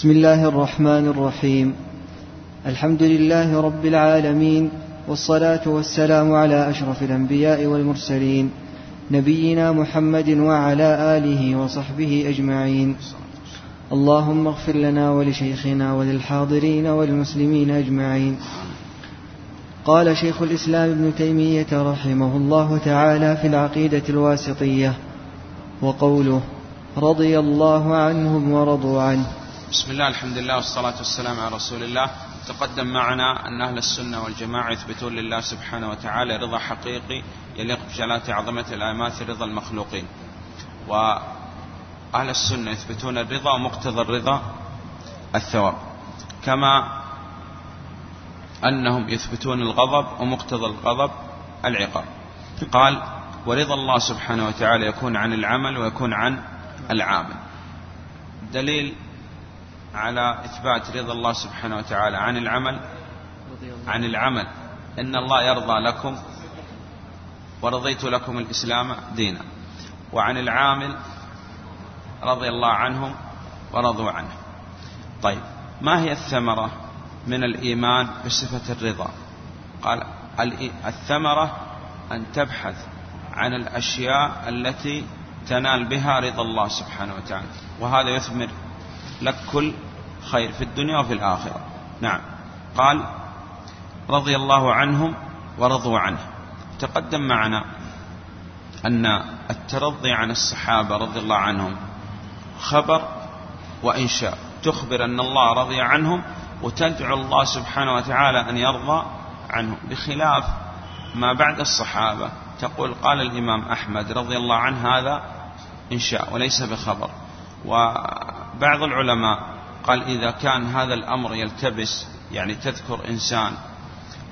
بسم الله الرحمن الرحيم. الحمد لله رب العالمين والصلاة والسلام على أشرف الأنبياء والمرسلين نبينا محمد وعلى آله وصحبه أجمعين. اللهم اغفر لنا ولشيخنا وللحاضرين والمسلمين أجمعين. قال شيخ الإسلام ابن تيمية رحمه الله تعالى في العقيدة الواسطية وقوله رضي الله عنهم ورضوا عنه. بسم الله الحمد لله والصلاة والسلام على رسول الله. تقدم معنا أن أهل السنة والجماعة يثبتون لله سبحانه وتعالى رضا حقيقي يليق بجلالة عظمة الآيات رضا المخلوقين. وأهل السنة يثبتون الرضا ومقتضى الرضا الثواب كما أنهم يثبتون الغضب ومقتضى الغضب العقاب. قال ورضا الله سبحانه وتعالى يكون عن العمل ويكون عن العامل. دليل على إثبات رضا الله سبحانه وتعالى عن العمل عن العمل. إن الله يرضى لكم ورضيت لكم الإسلام دينا. وعن العامل رضي الله عنهم ورضوا عنه. طيب ما هي الثمرة من الإيمان بصفة الرضا؟ قال الثمرة أن تبحث عن الأشياء التي تنال بها رضا الله سبحانه وتعالى. وهذا يثمر لك كل خير في الدنيا وفي الآخرة. نعم. قال رضي الله عنهم ورضوا عنه. تقدم معنا أن الترضي عن الصحابة رضي الله عنهم خبر وإنشاء. تخبر أن الله رضي عنهم وتدعو الله سبحانه وتعالى أن يرضى عنهم. بخلاف ما بعد الصحابة. تقول قال الإمام أحمد رضي الله عنه هذا إنشاء وليس بخبر. وبعض العلماء قال إذا كان هذا الأمر يلتبس يعني تذكر إنسان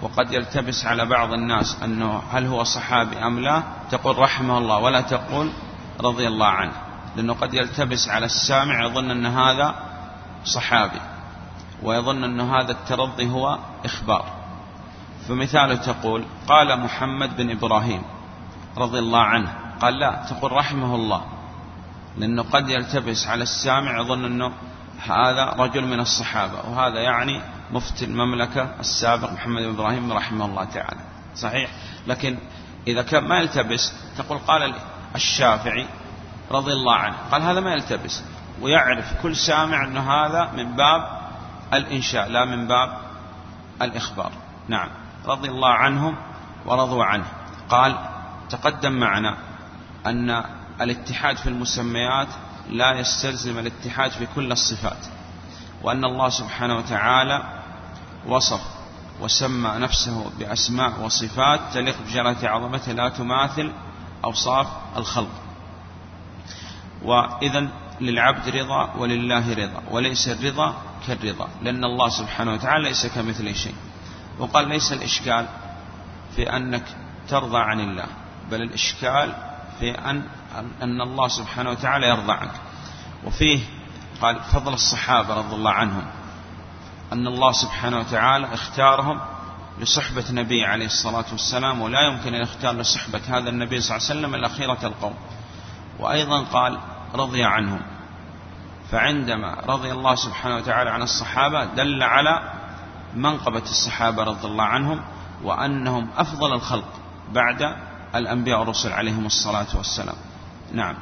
وقد يلتبس على بعض الناس أنه هل هو صحابي أم لا تقول رحمه الله ولا تقول رضي الله عنه لأنه قد يلتبس على السامع يظن أن هذا صحابي ويظن أن هذا الترضي هو إخبار. فمثاله تقول قال محمد بن إبراهيم رضي الله عنه قال لا تقول رحمه الله لأنه قد يلتبس على السامع يظن أنه هذا رجل من الصحابة وهذا يعني مفتي المملكة السابق محمد بن إبراهيم رحمه الله تعالى. صحيح؟ لكن إذا كان ما يلتبس تقول قال الشافعي رضي الله عنه قال هذا ما يلتبس. ويعرف كل سامع أن هذا من باب الإنشاء لا من باب الإخبار. نعم. رضي الله عنهم ورضوا عنه. قال تقدم معنا أن الاتحاد في المسميات لا يستلزم الاتحاد في كل الصفات وأن الله سبحانه وتعالى وصف وسمى نفسه بأسماء وصفات تليق بجلالة عظمته لا تماثل أوصاف الخلق. وإذا للعبد رضا ولله رضا وليس الرضا كالرضا لأن الله سبحانه وتعالى ليس كمثله شيء. وقال ليس الإشكال في أنك ترضى عن الله بل الإشكال في أن أن الله سبحانه وتعالى يرضى عنك. وفيه قال فضل الصحابة رضي الله عنهم. أن الله سبحانه وتعالى اختارهم لصحبة نبي عليه الصلاة والسلام ولا يمكن أن يختار لصحبة هذا النبي صلى الله عليه وسلم إلا خيرة القوم. وأيضا قال رضي عنهم. فعندما رضي الله سبحانه وتعالى عن الصحابة دل على منقبة الصحابة رضي الله عنهم وأنهم أفضل الخلق بعد الأنبياء والرسل عليهم الصلاة والسلام. نعم.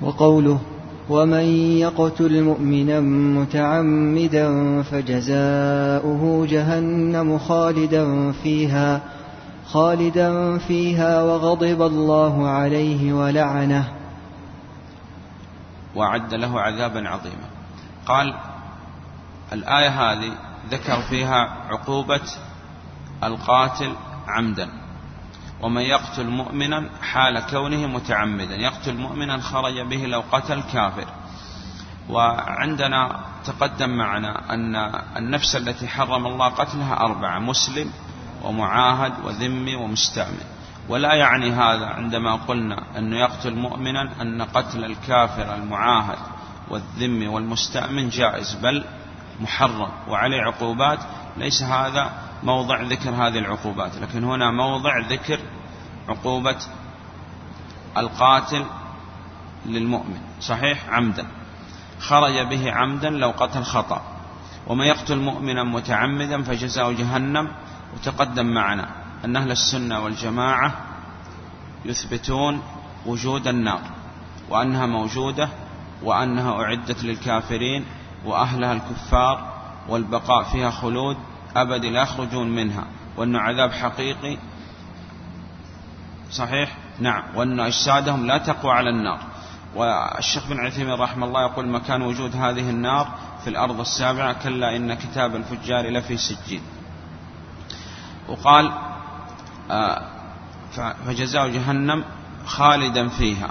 وقوله ومن يقتل مؤمنا متعمدا فجزاؤه جهنم خالدا فيها خالدا فيها وغضب الله عليه ولعنه. وأعد له عذابا عظيما. قال الآية هذه ذكر فيها عقوبة القاتل عمدا. ومن يقتل مؤمنا حال كونه متعمدا يقتل مؤمنا خرج به لو قتل كافر وعندنا تقدم معنا أن النفس التي حرم الله قتلها أربعة مسلم ومعاهد وذمي ومستأمن. ولا يعني هذا عندما قلنا أنه يقتل مؤمنا أن قتل الكافر المعاهد والذمي والمستأمن جائز بل محرم. وعليه عقوبات ليس هذا موضع ذكر هذه العقوبات لكن هنا موضع ذكر عقوبة القاتل للمؤمن. صحيح؟ عمدا. خرج به عمدا لو قتل خطأ. ومن يقتل مؤمنا متعمدا فجزاء جهنم. وتقدم معنا أن أهل السنة والجماعة يثبتون وجود النار وأنها موجودة وأنها أعدت للكافرين وأهلها الكفار والبقاء فيها خلود أبد لا يخرجون منها. وأنه عذاب حقيقي صحيح؟ نعم. وأن أجسادهم لا تقوى على النار. والشيخ بن عثيمين رحمه الله يقول مكان وجود هذه النار في الأرض السابعة كلا إن كتاب الفجار لفي سجين. وقال آه، فجزاء جهنم خالدا فيها.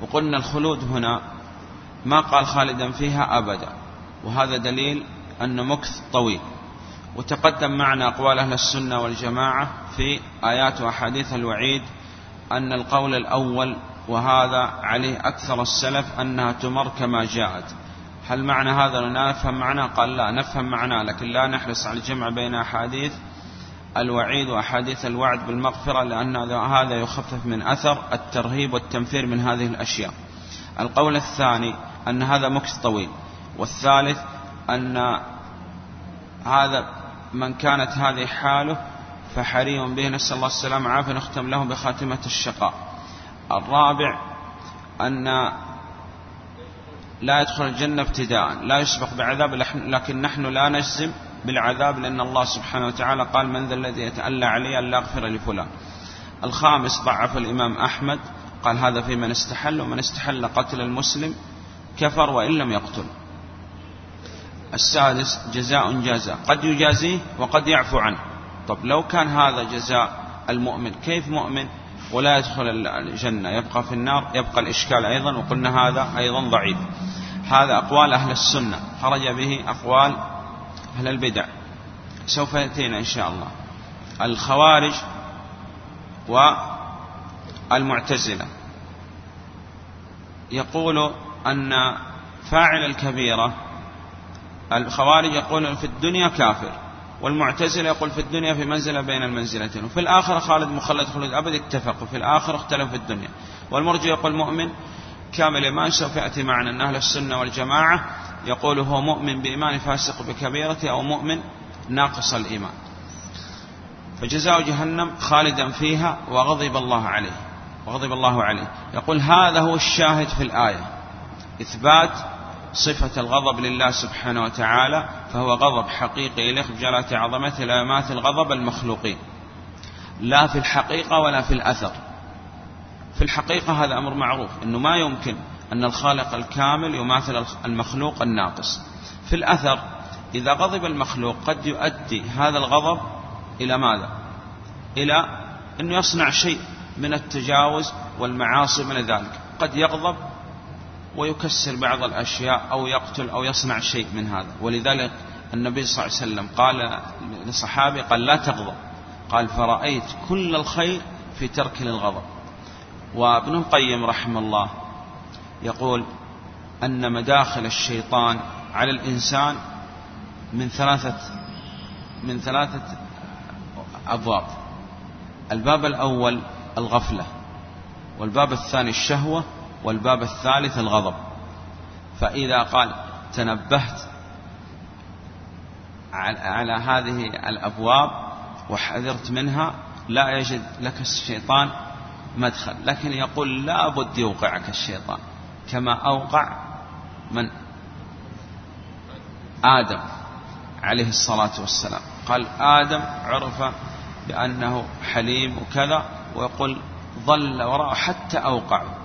وقلنا الخلود هنا ما قال خالدا فيها أبدا. وهذا دليل أن مكث طويل. وتقدم معنا أقوال أهل السنة والجماعة في آيات وأحاديث الوعيد أن القول الأول وهذا عليه أكثر السلف أنها تمر كما جاءت. هل معنى هذا لا نفهم معناه قال لا نفهم معناه لكن لا نحرص على الجمع بين أحاديث الوعيد وأحاديث الوعد بالمغفرة لأن هذا يخفف من أثر الترهيب والتنفير من هذه الأشياء. القول الثاني أن هذا مكث طويل والثالث أن هذا من كانت هذه حاله فحري به نسأل الله السلامة عافية نختم له بخاتمة الشقاء. الرابع أن لا يدخل الجنة ابتداء لا يسبق بعذاب لكن نحن لا نجزم بالعذاب لأن الله سبحانه وتعالى قال من ذا الذي يتألى علي ألا أغفر لفلان. الخامس ضعف الإمام أحمد قال هذا في من استحل ومن استحل قتل المسلم كفر وإن لم يقتل. السادس جزاء جازى قد يجازيه وقد يعفو عنه. طب لو كان هذا جزاء المؤمن كيف مؤمن؟ ولا يدخل الجنة يبقى في النار يبقى الإشكال أيضا وقلنا هذا أيضا ضعيف. هذا أقوال أهل السنة. خرج به أقوال أهل البدع. سوف يأتينا إن شاء الله. الخوارج والمعتزلة. يقول أن فاعل الكبيرة الخوارج يقولون في الدنيا كافر. والمعتزلة يقول في الدنيا في منزلة بين المنزلتين وفي الآخرة خالد مخلد خلود أبد اتفقوا في الآخرة اختلفوا في الدنيا. والمرجع يقول مؤمن كامل الإيمان سوف يأتي معنا أن أهل السنة والجماعة يقول هو مؤمن بإيمان فاسق بكبيرة أو مؤمن ناقص الإيمان. فجزاء جهنم خالدا فيها وغضب الله عليه وغضب الله عليه. يقول هذا هو الشاهد في الآية. إثبات صفة الغضب لله سبحانه وتعالى فهو غضب حقيقي بجلالة عظمته لا يماثل غضب المخلوقين. لا في الحقيقة ولا في الأثر. في الحقيقة هذا أمر معروف أنه ما يمكن أن الخالق الكامل يماثل المخلوق الناقص. في الأثر إذا غضب المخلوق قد يؤدي هذا الغضب إلى ماذا؟ إلى أنه يصنع شيء من التجاوز والمعاصي من ذلك. قد يغضب ويكسر بعض الأشياء أو يقتل أو يصنع شيء من هذا. ولذلك النبي صلى الله عليه وسلم قال لصحابي قال لا تغضب. قال فرأيت كل الخير في ترك للغضب. وابن القيم رحمه الله يقول أن مداخل الشيطان على الإنسان من ثلاثة من ثلاثة أبواب. الباب الأول الغفلة والباب الثاني الشهوة والباب الثالث الغضب. فإذا قال تنبهت على هذه الأبواب وحذرت منها لا يجد لك الشيطان مدخل. لكن يقول لا بد يوقعك الشيطان كما أوقع من؟ آدم عليه الصلاة والسلام. قال آدم عرف بأنه حليم وكذا ويقول ظل وراءه حتى أوقعه.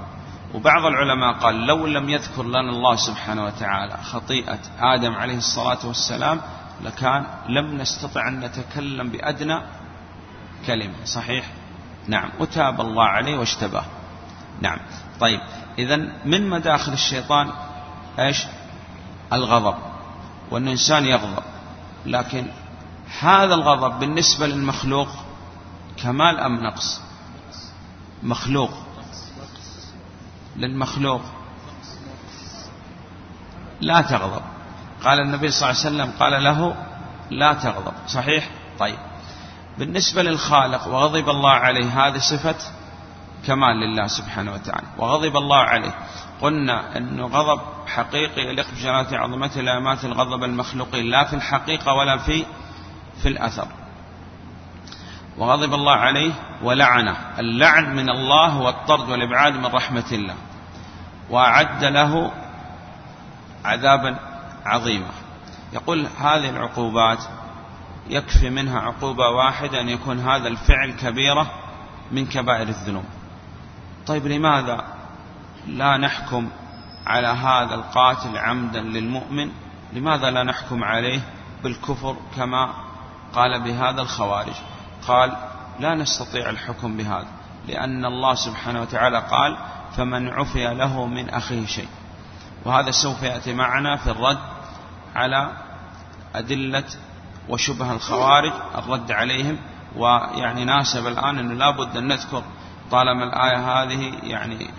وبعض العلماء قال لو لم يذكر لنا الله سبحانه وتعالى خطيئة آدم عليه الصلاة والسلام لكان لم نستطع أن نتكلم بأدنى كلمة صحيح؟ نعم وتاب الله عليه واشتباه. نعم طيب إذا من مداخل الشيطان إيش؟ الغضب وأن الإنسان يغضب لكن هذا الغضب بالنسبة للمخلوق كمال أم نقص؟ مخلوق. للمخلوق. لا تغضب. قال النبي صلى الله عليه وسلم قال له لا تغضب. صحيح؟ طيب. بالنسبة للخالق وغضب الله عليه هذه صفة كمال لله سبحانه وتعالى. وغضب الله عليه. قلنا أنه غضب حقيقي يليق بجلالة عظمته لا يماثل غضب المخلوقين لا في الحقيقة ولا في في الأثر. وغضب الله عليه ولعنه. اللعن من الله هو الطرد والإبعاد من رحمة الله. وأعد له عذابا عظيما. يقول هذه العقوبات يكفي منها عقوبة واحدة أن يكون هذا الفعل كبيرة من كبائر الذنوب. طيب لماذا لا نحكم على هذا القاتل عمدا للمؤمن؟ لماذا لا نحكم عليه بالكفر كما قال بهذا الخوارج؟ قال لا نستطيع الحكم بهذا لأن الله سبحانه وتعالى قال فمن عفي له من أخيه شيء. وهذا سوف يأتي معنا في الرد على أدلة وشبه الخوارج الرد عليهم ويعني ناسب الآن أنه لابد أن نذكر طالما الآية هذه يعني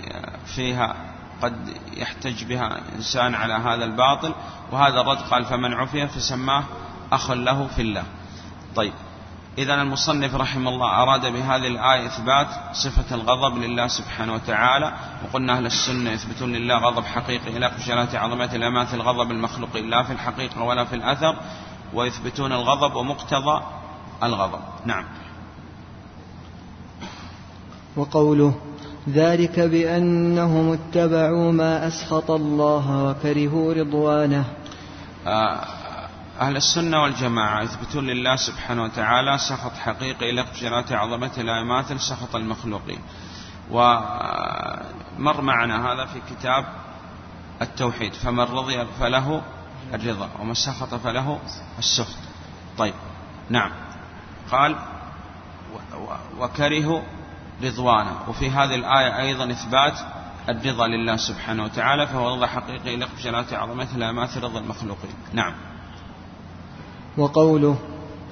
فيها قد يحتج بها إنسان على هذا الباطل. وهذا الرد قال فمن عفي فسماه أخ له في الله. طيب. إذا المصنف رحمه الله أراد بهذه الآية إثبات صفة الغضب لله سبحانه وتعالى وقلنا أهل السنة يثبتون لله غضب حقيقي إلى خشالات عظمة لا الغضب المخلوق لا في الحقيقة ولا في الأثر ويثبتون الغضب ومقتضى الغضب. نعم. وقوله ذلك بأنهم اتبعوا ما أسخط الله وكرهوا رضوانه. آه أهل السنة والجماعة يثبتون لله سبحانه وتعالى سخط حقيقي لقجرات عظمته لا يماثل سخط المخلوقين ومر معنا هذا في كتاب التوحيد فمن رضي فله الرضا ومن سخط فله السخط. طيب نعم. قال وكرهوا رضوانه. وفي هذه الآية أيضا إثبات الرضا لله سبحانه وتعالى فهو رضا حقيقي بجلالة عظمته لا يماثل رضا المخلوقين. نعم. وقوله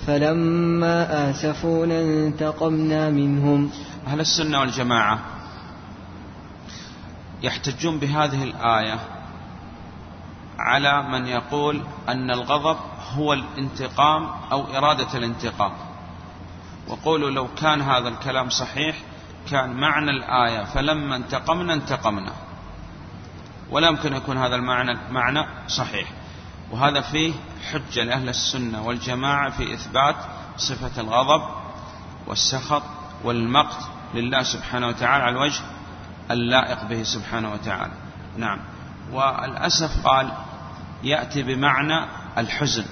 فلما آسفونا انتقمنا منهم. أهل السنة والجماعة يحتجون بهذه الآية على من يقول أن الغضب هو الانتقام أو إرادة الانتقام. وقولوا لو كان هذا الكلام صحيح كان معنى الآية فلما انتقمنا انتقمنا. ولا يمكن يكون هذا المعنى معنى صحيح. وهذا فيه حجة لأهل السنة والجماعة في إثبات صفة الغضب والسخط والمقت لله سبحانه وتعالى على الوجه اللائق به سبحانه وتعالى. نعم. والأسف قال يأتي بمعنى الحزن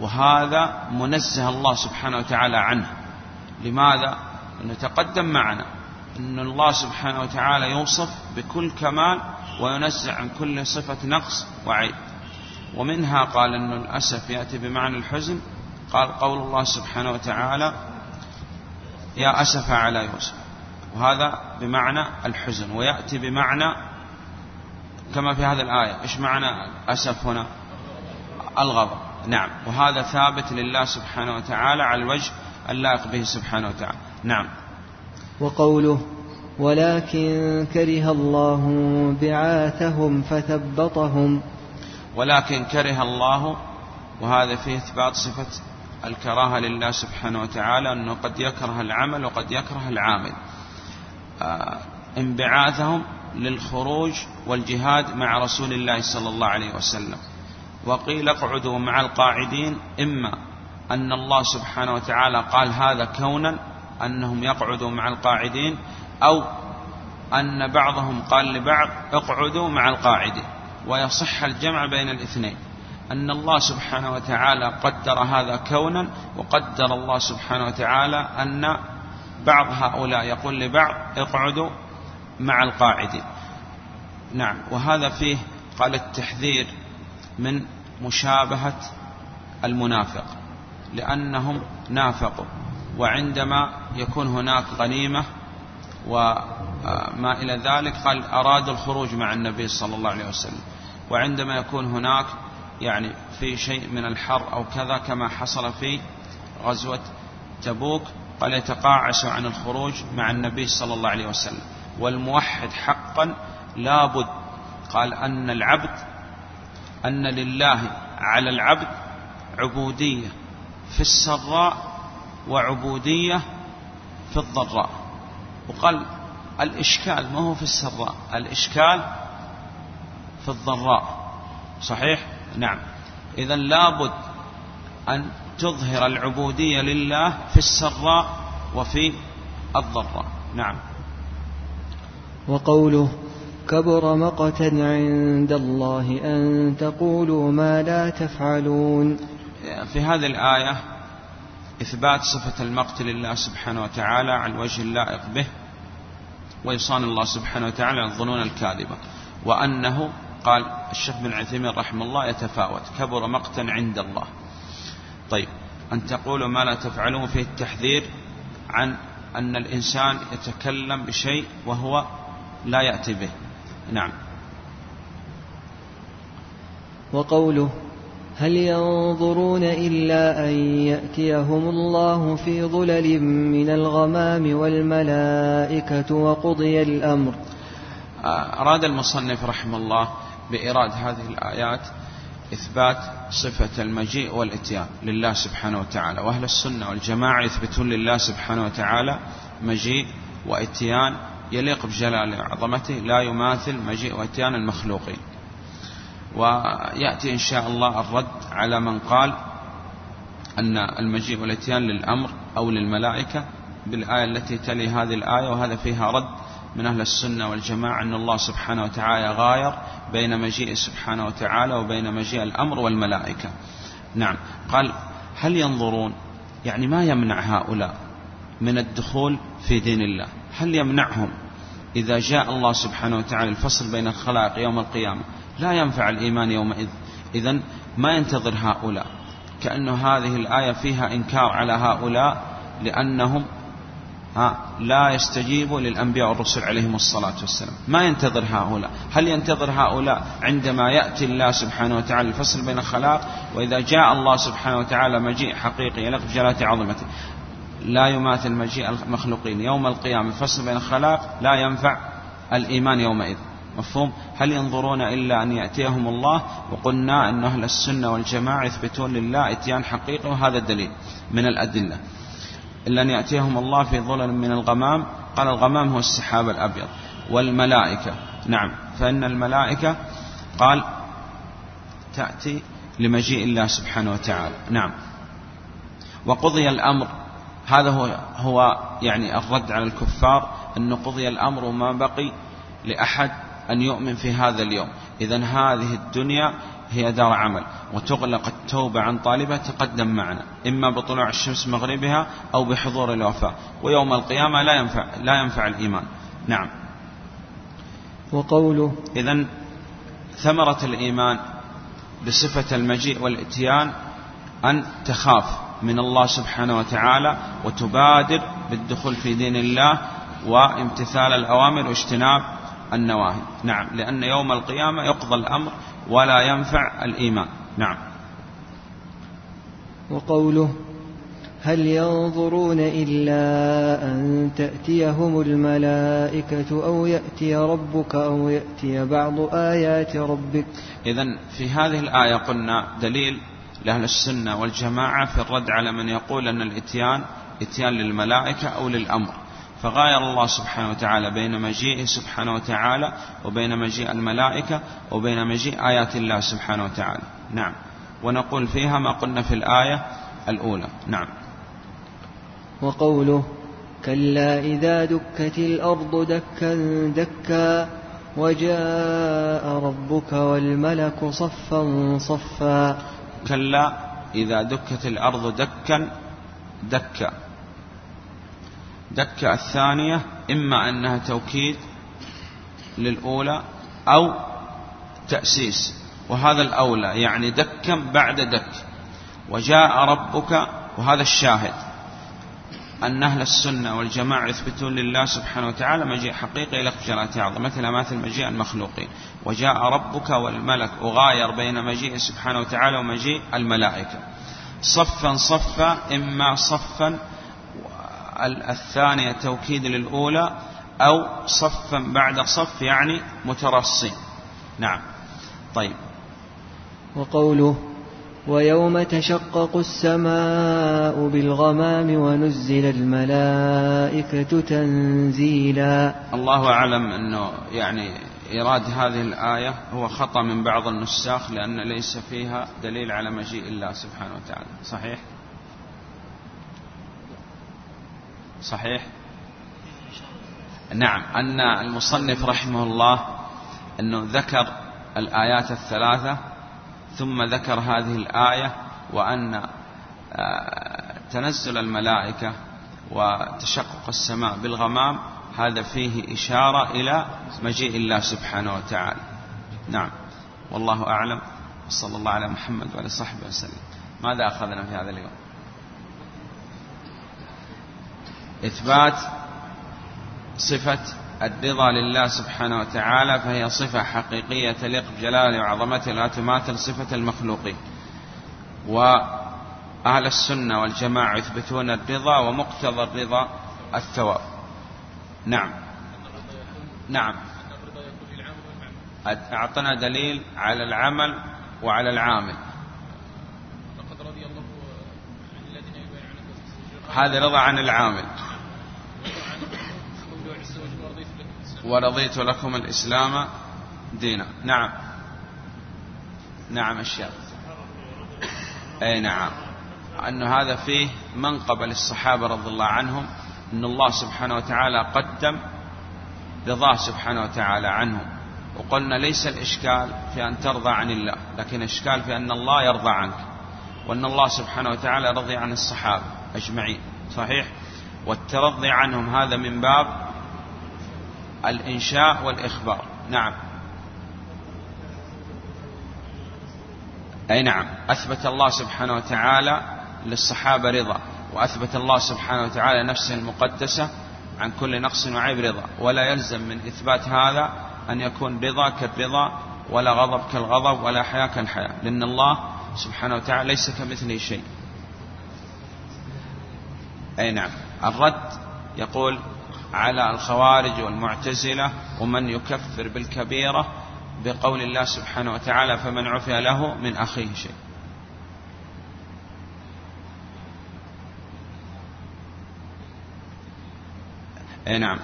وهذا منزه الله سبحانه وتعالى عنه. لماذا؟ أنه تقدم معنا أن الله سبحانه وتعالى يوصف بكل كمال وينزع عن كل صفة نقص وعيب. ومنها قال أن الأسف يأتي بمعنى الحزن. قال قول الله سبحانه وتعالى يا أسف على يوسف. وهذا بمعنى الحزن ويأتي بمعنى كما في هذه الآية. إيش معنى أسف هنا؟ الغضب. نعم. وهذا ثابت لله سبحانه وتعالى على الوجه اللائق به سبحانه وتعالى. نعم. وقوله ولكن كره الله بعاثهم فثبطهم ولكن كره الله وهذا فيه إثبات صفة الكراهة لله سبحانه وتعالى أنه قد يكره العمل وقد يكره العامل. آه، انبعاثهم للخروج والجهاد مع رسول الله صلى الله عليه وسلم. وقيل اقعدوا مع القاعدين إما أن الله سبحانه وتعالى قال هذا كونا أنهم يقعدوا مع القاعدين أو أن بعضهم قال لبعض اقعدوا مع القاعدين. ويصح الجمع بين الاثنين. أن الله سبحانه وتعالى قدر هذا كونا وقدر الله سبحانه وتعالى أن بعض هؤلاء يقول لبعض اقعدوا مع القاعدين. نعم وهذا فيه قال التحذير من مشابهة المنافق لأنهم نافقوا وعندما يكون هناك غنيمة وما إلى ذلك قال أراد الخروج مع النبي صلى الله عليه وسلم. وعندما يكون هناك يعني في شيء من الحر أو كذا كما حصل في غزوة تبوك قال يتقاعس عن الخروج مع النبي صلى الله عليه وسلم. والموحد حقا لابد قال أن العبد أن لله على العبد عبودية في السراء وعبودية في الضراء. وقال الإشكال ما هو في السراء؟ الإشكال في الضراء. صحيح؟ نعم. إذا لابد أن تظهر العبودية لله في السراء وفي الضراء. نعم. وقوله كبر مقتا عند الله أن تقولوا ما لا تفعلون. في هذه الآية إثبات صفة المقت لله سبحانه وتعالى على الوجه اللائق به. ويصان الله سبحانه وتعالى الظنون الكاذبة. وأنه قال الشيخ بن عثيمين رحمه الله يتفاوت. كبر مقتا عند الله. طيب أن تقولوا ما لا تفعلون فيه التحذير عن أن الإنسان يتكلم بشيء وهو لا يأتي به. نعم. وقوله هل ينظرون إلا أن يأتيهم الله في ظلل من الغمام والملائكة وقضي الأمر؟ أراد المصنف رحمه الله بإراد هذه الآيات إثبات صفة المجيء والإتيان لله سبحانه وتعالى وأهل السنة والجماعة يثبتون لله سبحانه وتعالى مجيء وإتيان يليق بجلال عظمته لا يماثل مجيء وإتيان المخلوقين. ويأتي إن شاء الله الرد على من قال أن المجيء والإتيان للأمر أو للملائكة بالآية التي تلي هذه الآية وهذا فيها رد من أهل السنة والجماعة أن الله سبحانه وتعالى غاير بين مجيء سبحانه وتعالى وبين مجيء الأمر والملائكة. نعم. قال هل ينظرون يعني ما يمنع هؤلاء من الدخول في دين الله؟ هل يمنعهم إذا جاء الله سبحانه وتعالى الفصل بين الخلائق يوم القيامة؟ لا ينفع الإيمان يومئذ. إذا ما ينتظر هؤلاء. كأن هذه الآية فيها إنكار على هؤلاء لأنهم لا يستجيبوا للأنبياء والرسل عليهم الصلاة والسلام. ما ينتظر هؤلاء. هل ينتظر هؤلاء عندما يأتي الله سبحانه وتعالى الفصل بين الخلائق؟ وإذا جاء الله سبحانه وتعالى مجيء حقيقي يليق بجلالة عظمته. لا يماثل مجيء المخلوقين. يوم القيامة الفصل بين الخلائق لا ينفع الإيمان يومئذ. مفهوم؟ هل ينظرون إلا أن يأتيهم الله؟ وقلنا أن أهل السنة والجماعة يثبتون لله إتيان حقيقي وهذا الدليل من الأدلة. إلا أن يأتيهم الله في ظلل من الغمام قال الغمام هو السحاب الأبيض والملائكة. نعم. فإن الملائكة قال تأتي لمجيء الله سبحانه وتعالى. نعم. وقضي الأمر هذا هو هو يعني الرد على الكفار أن قضي الأمر وما بقي لأحد أن يؤمن في هذا اليوم. إذا هذه الدنيا هي دار عمل وتغلق التوبة عن طالبها تقدم معنا إما بطلوع الشمس مغربها أو بحضور الوفاة. ويوم القيامة لا ينفع لا ينفع الإيمان. نعم. وقوله إذا ثمرة الإيمان بصفة المجيء والإتيان أن تخاف من الله سبحانه وتعالى وتبادر بالدخول في دين الله وامتثال الأوامر واجتناب النواهي. نعم. لأن يوم القيامة يقضى الأمر ولا ينفع الإيمان. نعم. وقوله هل ينظرون إلا أن تأتيهم الملائكة أو يأتي ربك أو يأتي بعض آيات ربك؟ إذا في هذه الآية قلنا دليل لأهل السنة والجماعة في الرد على من يقول أن الإتيان إتيان للملائكة أو للأمر. فغاير الله سبحانه وتعالى بين مجيئه سبحانه وتعالى وبين مجيء الملائكة وبين مجيء آيات الله سبحانه وتعالى. نعم. ونقول فيها ما قلنا في الآية الأولى. نعم. وقوله كلا إذا دكت الأرض دكا دكا وجاء ربك والملك صفا صفا. كلا إذا دكت الأرض دكا دكا. دكة الثانية إما أنها توكيد للأولى أو تأسيس. وهذا الأولى يعني دكا بعد دك. وجاء ربك وهذا الشاهد. أن أهل السنة والجماعة يثبتون لله سبحانه وتعالى مجيء حقيقي لك جلاله عظمة مثل مثل مجيء المخلوقين. وجاء ربك والملك أغاير بين مجيء سبحانه وتعالى ومجيء الملائكة. صفا صفا إما صفا الثانية توكيد للأولى أو صفا بعد صف يعني مترصين نعم. طيب. وقوله ويوم تشقق السماء بالغمام ونزل الملائكة تنزيلا. الله أعلم أنه يعني إيراد هذه الآية هو خطأ من بعض النساخ لأن ليس فيها دليل على مجيء الله سبحانه وتعالى. صحيح؟ صحيح؟ نعم. أن المصنف رحمه الله أنه ذكر الآيات الثلاثة ثم ذكر هذه الآية وأن آه، تنزل الملائكة وتشقق السماء بالغمام هذا فيه إشارة إلى مجيء الله سبحانه وتعالى. نعم. والله أعلم. صلى الله على محمد وعلى صحبه وسلم. ماذا أخذنا في هذا اليوم؟ إثبات صفة الرضا لله سبحانه وتعالى فهي صفة حقيقية تليق بجلاله وعظمته لا تماثل صفة المخلوقين. وأهل السنة والجماعة يثبتون الرضا ومقتضى الرضا الثواب. نعم. نعم. أعطنا دليل على العمل وعلى العامل. هذا رضا عن العامل. ورضيت لكم الإسلام دينا. نعم. نعم الشيخ. أي نعم. أن هذا فيه منقبة للصحابة رضي الله عنهم أن الله سبحانه وتعالى قدم رضاه سبحانه وتعالى عنهم. وقلنا ليس الإشكال في أن ترضى عن الله لكن الإشكال في أن الله يرضى عنك وأن الله سبحانه وتعالى رضي عن الصحابة أجمعين. صحيح؟ والترضي عنهم هذا من باب الإنشاء والإخبار. نعم. أي نعم. أثبت الله سبحانه وتعالى للصحابة رضا وأثبت الله سبحانه وتعالى نفسه المقدسة عن كل نقص وعيب رضا. ولا يلزم من إثبات هذا أن يكون رضا كالرضا ولا غضب كالغضب ولا حياة كالحياة. لأن الله سبحانه وتعالى ليس كمثله شيء. أي نعم. الرد يقول على الخوارج والمعتزلة ومن يكفر بالكبيرة بقول الله سبحانه وتعالى فمن عفي له من أخيه شيء. اي نعم.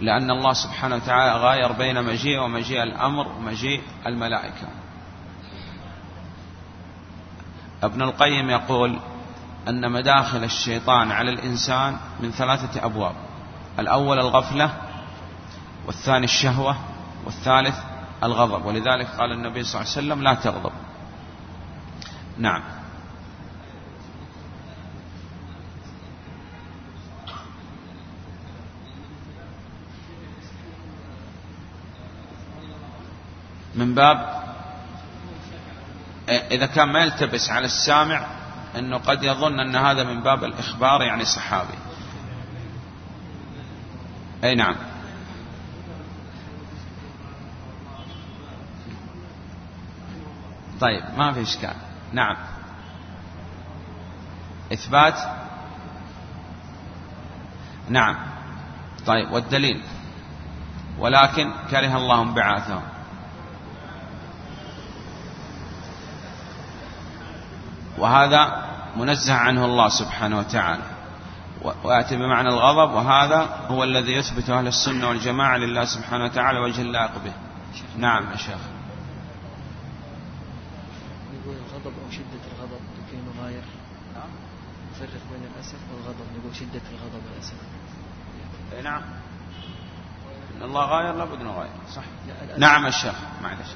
لأن الله سبحانه وتعالى غاير بين مجيء ومجيء الأمر ومجيء الملائكة. ابن القيم يقول أن مداخل الشيطان على الإنسان من ثلاثة أبواب. الأول الغفلة والثاني الشهوة والثالث الغضب. ولذلك قال النبي صلى الله عليه وسلم لا تغضب. نعم. من باب إذا كان ما يلتبس على السامع أنه قد يظن أن هذا من باب الإخبار يعني صحابي أي نعم. طيب ما في إشكال. نعم. إثبات. نعم. طيب والدليل. ولكن كره الله انبعاثهم وهذا منزه عنه الله سبحانه وتعالى. ويأتي بمعنى الغضب وهذا هو الذي يثبت أهل السنة والجماعة لله سبحانه وتعالى وجه اللائق به. نعم يا شيخ. يقول الغضب أو شدة الغضب في مغاير. نفرق بين الأسف والغضب نقول شدة الغضب والأسف. نعم. إن الله غاير لابد من غاير. صح. نعم الشيخ معلش.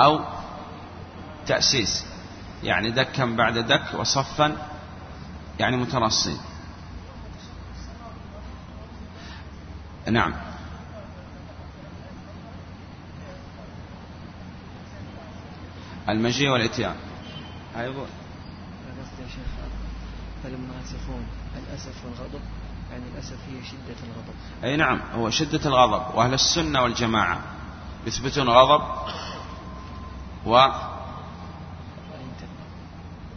أو تأسيس. يعني دكا بعد دك وصفا يعني مترصين نعم. المجيء والاتيان. أيضا. يا شيخ فلما يصفون الأسف والغضب. يعني الأسف هي شدة الغضب. أي نعم هو شدة الغضب. وأهل السنة والجماعة يثبتون غضب و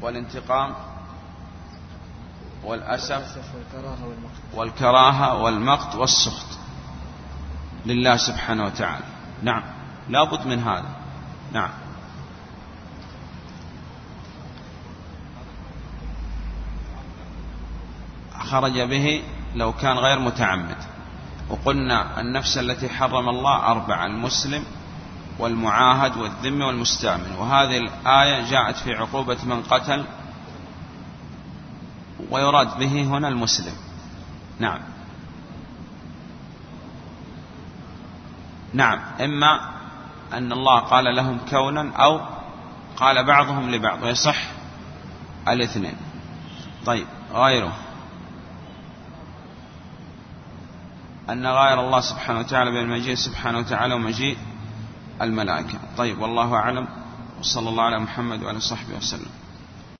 والانتقام والأسف والكراهة والمقت. والسخط لله سبحانه وتعالى. نعم. لا بد من هذا. نعم. خرج به لو كان غير متعمد. وقلنا النفس التي حرم الله أربعة المسلم والمعاهد والذم والمستعمل وهذه الآية جاءت في عقوبة من قتل ويراد به هنا المسلم. نعم. نعم. إما أن الله قال لهم كونا أو قال بعضهم لبعض ويصح الاثنين. طيب غيره. أن غير الله سبحانه وتعالى بالمجيء سبحانه وتعالى ومجيء الملائكة. طيب والله أعلم. وصلى الله على محمد وعلى صحبه وسلم.